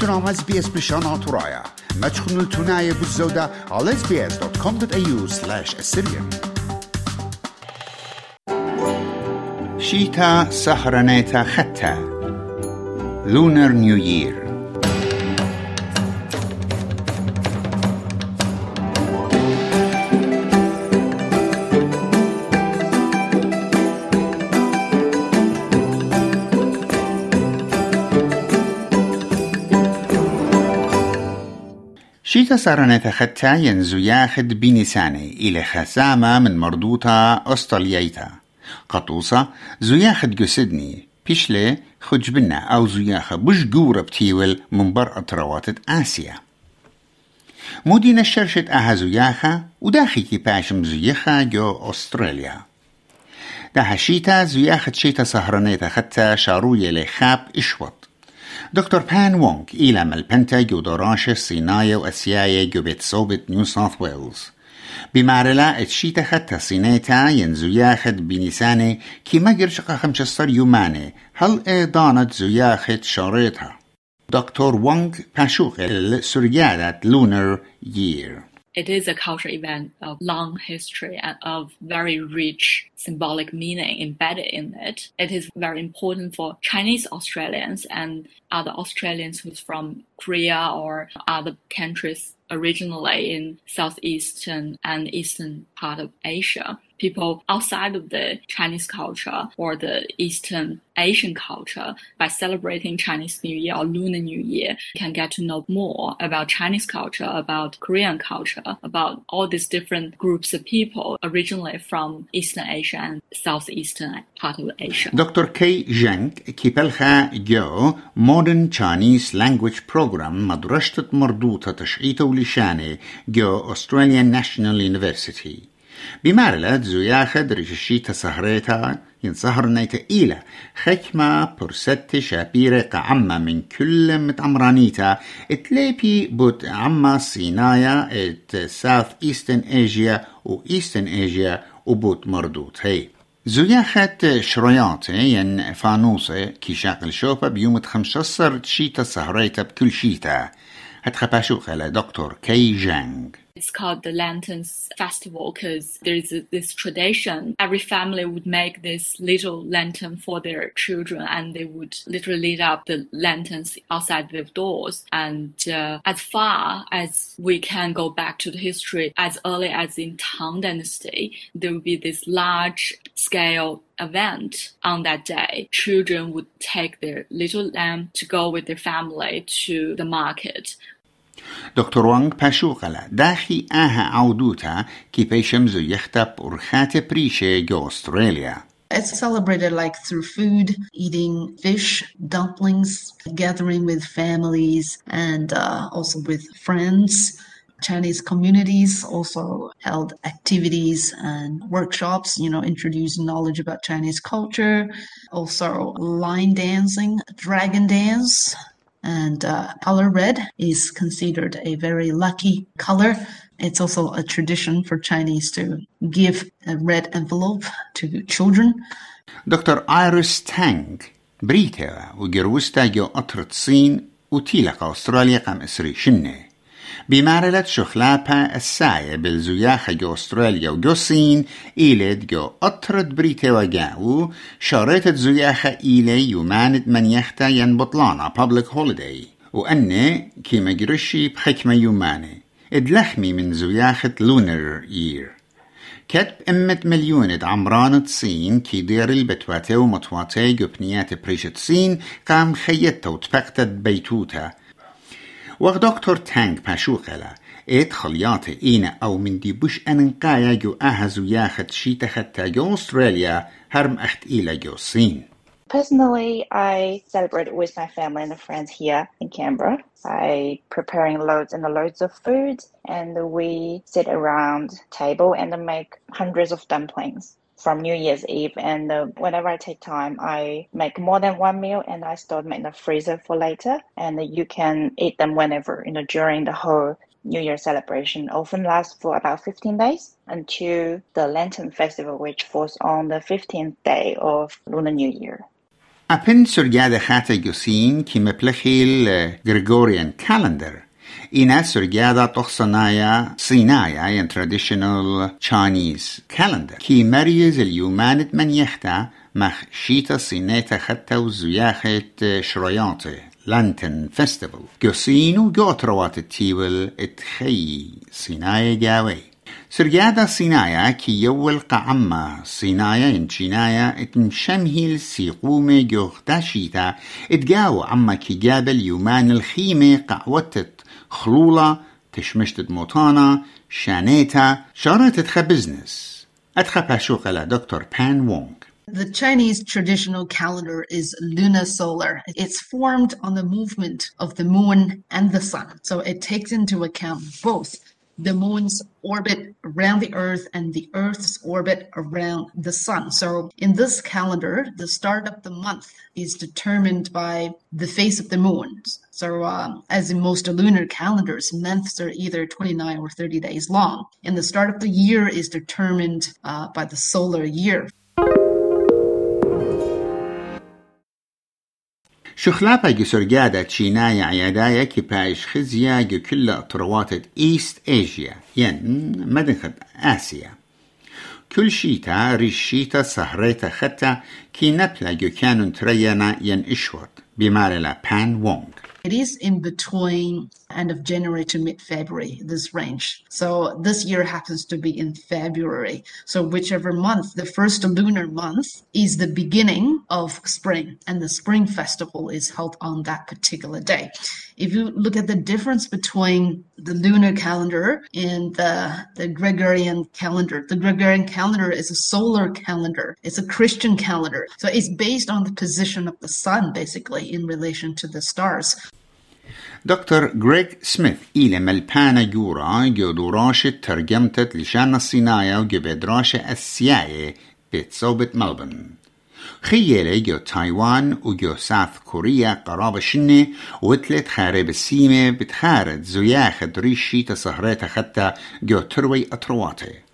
تنام اس بي اس بشان ترايا ما تخنوا التناية بالزودة على sbs.com.au slash assyrian شيتا سهرنيتا ختا لونر نيو يير شيتا سارنة ختا ينزو ياخد بنساني إلى خسامة من مرضوطة أستراليايتا؟ قطوصة زياخد جسدني بيشلي خجبنا أو زياخة بش جورة بتيول من بر أطروات آسيا. مودينا الشرشة أها زياخة وداخي كي باشم زياخة جو أستراليا. ده شيتا زياخد شيتا سهرانيتا ختا شاروية لخاب إشوط. دكتور بان وونغ إلى البنتا يودوراش سينايا وأسيايا جوبيت صوبت نيو ساوث ويلز بمارلا اتشيتا خطا سينيتا ينزو ياخد بنساني كي ما جرشق خمشستر يوماني هل ايضانت زو ياخد شريطها دكتور وونغ باشوخ السريادة لونر يير it is a cultural event of long history and of very rich symbolic meaning embedded in it. It is very important for Chinese Australians and other Australians who's from Korea or other countries originally in southeastern and eastern part of Asia People outside of the Chinese culture or the Eastern Asian culture by celebrating Chinese New Year or Lunar New Year can get to know more about Chinese culture, about Korean culture, about all these different groups of people originally from Eastern Asia and Southeastern part of Asia. Dr. K. Zheng كيبلخا جو Modern Chinese Language Program مدرسة مربوطة تشعيته ولشانه جو Australian National University بمارلا زياخد رجشي تسهريتا ينصهرنيت إلى حكمة برست شابيرة عما من كل متعمرانيتا اتليبي بوت عما سينايا ات ساث إيستن إيجيا و إيستن إيجيا و بوت مردوت هي زياخت شريات ين فانوسة كشاق الشوفة بيوم 15 شيتا سهريتا بكل شيتا هتخباشو خلا دكتور كي جانج It's called the Lanterns Festival because there is this tradition. Every family would make this little lantern for their children and they would literally light up the lanterns outside their doors. And uh, as far as we can go back to the history, as early as in Tang Dynasty, there would be this large scale event on that day. Children would take their little lamb to go with their family to the market دكتور وانغ باشوغلا داخي آها عودوتا كي بيشمزو يختب ورخات بريشة جو أستراليا It's celebrated like through food, eating fish, dumplings, gathering with families, and uh, also with friends. Chinese communities also held activities and workshops, you know, introducing knowledge about Chinese culture, also lion dancing, dragon dance, and uh, color red is considered a very lucky color. It's also a tradition for Chinese to give a red envelope to children. دكتور ايريس تانج بريتا وجروستا جو قطرة صين وتيلق أستراليا قام إسري شنه بمارلت شخلابا الساية بالزياخة جو أستراليا وجو الصين إيليد جو أطرد بريتي وجاو شاريت الزياخة إيلي يماند من يحتى ينبطلانا بابلك هوليدي وأني كيما جرشي بحكمة يوماني ادلحمي من زياخة lunar year كتب امت مليونة عمران الصين كي دير البتواتي ومتواتي جبنيات بريشة الصين قام خيطة وتبقتت بيتوتها وقت دكتور تانك باشوخلا ايت خليات اينا او من دي بوش اننقايا جو اهزو ياخد شيتا ختا جو استراليا هرم اخت إيلا جو الصين Personally, I celebrate with my family and friends here in Canberra by preparing loads and loads of food, and we sit around table and make hundreds of dumplings from New Year's Eve. And uh, whenever I take time, I make more than one meal and I store them in the freezer for later. And you can eat them whenever, you know, during the whole New Year celebration often lasts for about 15 days until the Lantern Festival, which falls on the 15th day of Lunar New Year. Upon surgade hata Yusin ki me eh, Gregorian calendar Ines Surgiada Toxanaya Sinaya in traditional Chinese calendar. كي مريز اليومان من يحتى مخ شيتا سينيتا ختا وزياخت شريانتي لانتن فيستيفال جوسينو جوتروات التيبل اتخي سينايا جاوي سرجادة سينايا كي يول قعمة سينايا ان شينايا اتمشمهل سيقومة جوغتاشيتا اتجاو عما كي جابل يومان الخيمة قعوتت Chlula, Tishmishtet Motana, Shaneta, Sharat Etcha Business. Etcha Pashuqala, Dr. Pan Wong. The Chinese traditional calendar is lunar solar. It's formed on the movement of the moon and the sun. So it takes into account both the moon's orbit around the earth and the earth's orbit around the sun. So in this calendar, the start of the month is determined by the phase of the moon. So um, as in most lunar calendars, months are either 29 or 30 days long. And the start of the year is determined uh, by the solar year. شخلاپا جسرجادة تشينايا عيادايا كي بايش خزيا كل اطروات ايست ايجيا ين مدنخد آسيا. كل شيتا ريش شيتا سهريتا خطا كي نبلا جو كانون تريانا ين اشوت بمارلا بان وونغ. It is in between end of January to mid February, this range. So this year happens to be in February. So whichever month, the first lunar month is the beginning of spring, and the spring festival is held on that particular day. If you look at the difference between the lunar calendar and the, the Gregorian calendar, the Gregorian calendar is a solar calendar. It's a Christian calendar. So it's based on the position of the sun, basically, in relation to the stars. دكتور غريغ سميث إلى ملبانا جورا جو دراشة ترجمتت لشأن الصناعة وجو بدراشة السياية بتصوبة ملبن. خيالي جو تايوان وجو ساوث كوريا قرابة شنة وتلت خارب السيمة بتخارج زياخد ريشي تسهرات خطة جو تروي أطرواتي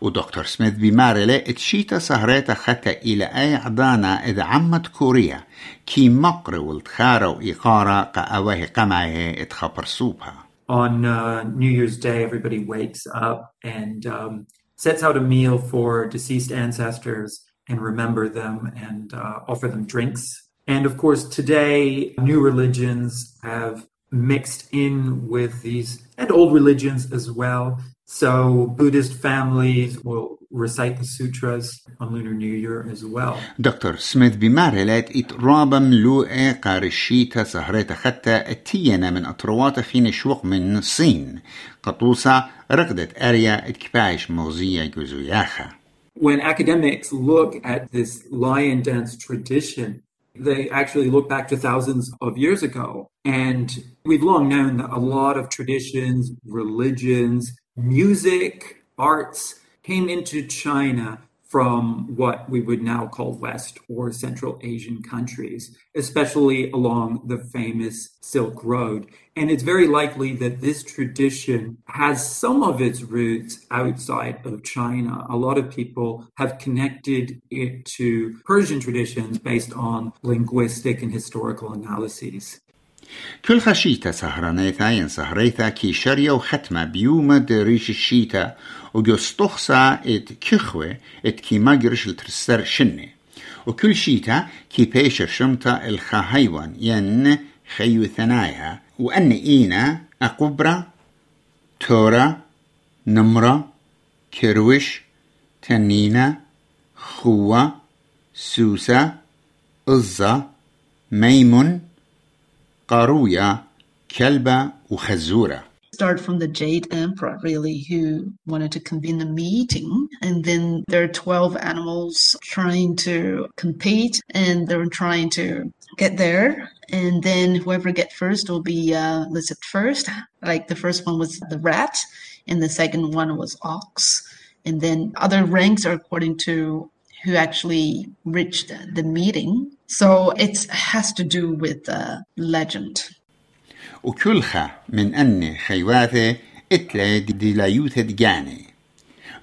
ودكتور سميث بمارلة اتشيتا سهريتا خطة إلى أي عضانا إذا عمت كوريا كي مقر والتخارة وإقارة قاوه قمعه اتخبر سوبها On uh, New Year's Day, everybody wakes up and um, sets out a meal for deceased ancestors and remember them and uh, offer them drinks. And of course, today, new religions have mixed in with these and old religions as well. So Buddhist families will recite the sutras on Lunar New Year as well. دكتور سميث بمارلت اترابا ملوء قارشيتا سهريتا خطة اتينا من اطروات خين شوق من الصين قطوسة رقدت اريا اتكبايش مغزية جزوياخا When academics look at this lion dance tradition, they actually look back to thousands of years ago. And we've long known that a lot of traditions, religions, music, arts came into China from what we would now call West or Central Asian countries, especially along the famous Silk Road. And it's very likely that this tradition has some of its roots outside of China. A lot of people have connected it to Persian traditions based on linguistic and historical analyses. كل خشيتا سهرانيتا ين سهريتا كي شريا وختمة بيومة دريش الشيتا وجستخصا ات كخوة ات كي مجرش الترسر شنة وكل شيتا كي بيش شمتا الخهيوان ين خيو ثنايا وأن إينا أقبرة تورا نمرة كروش تنينة خوة سوسة إزة ميمون قارويا كلبة وخزورة start from the Jade Emperor, really, who wanted to convene a meeting. And then there are 12 animals trying to compete and they're trying to get there. And then whoever get first will be uh, listed first. Like the first one was the rat, and the second one was ox. And then other ranks are according to who actually reached the meeting. So it has to do with uh, legend. وكلها من أن خيواته إتلا ديلايوثة جاني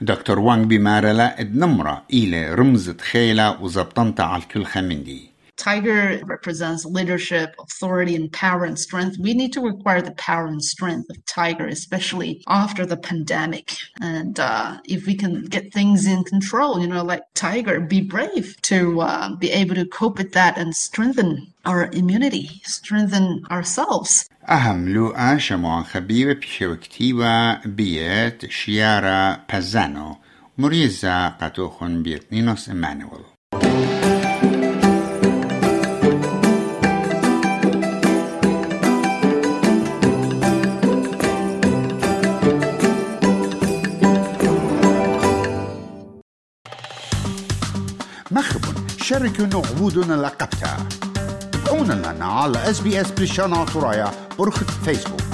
دكتور وانغ بمارلا ادنمرة إلى رمزة خيلة وزبطنتا على الكلخة من دي Tiger represents leadership, authority, and power and strength. We need to require the power and strength of Tiger, especially after the pandemic. And uh, if we can get things in control, you know, like Tiger, be brave to uh, be able to cope with that and strengthen our immunity, strengthen ourselves. أهم لوقا شموعن خبيبة بشوكتيوا بيت شيارا بازانو مريزا قاتوخن بيتنينوس إمانويل شاركونا عبودنا لقبتها تابعونا لنا على SBS بريشانا ترايا برخة فيسبوك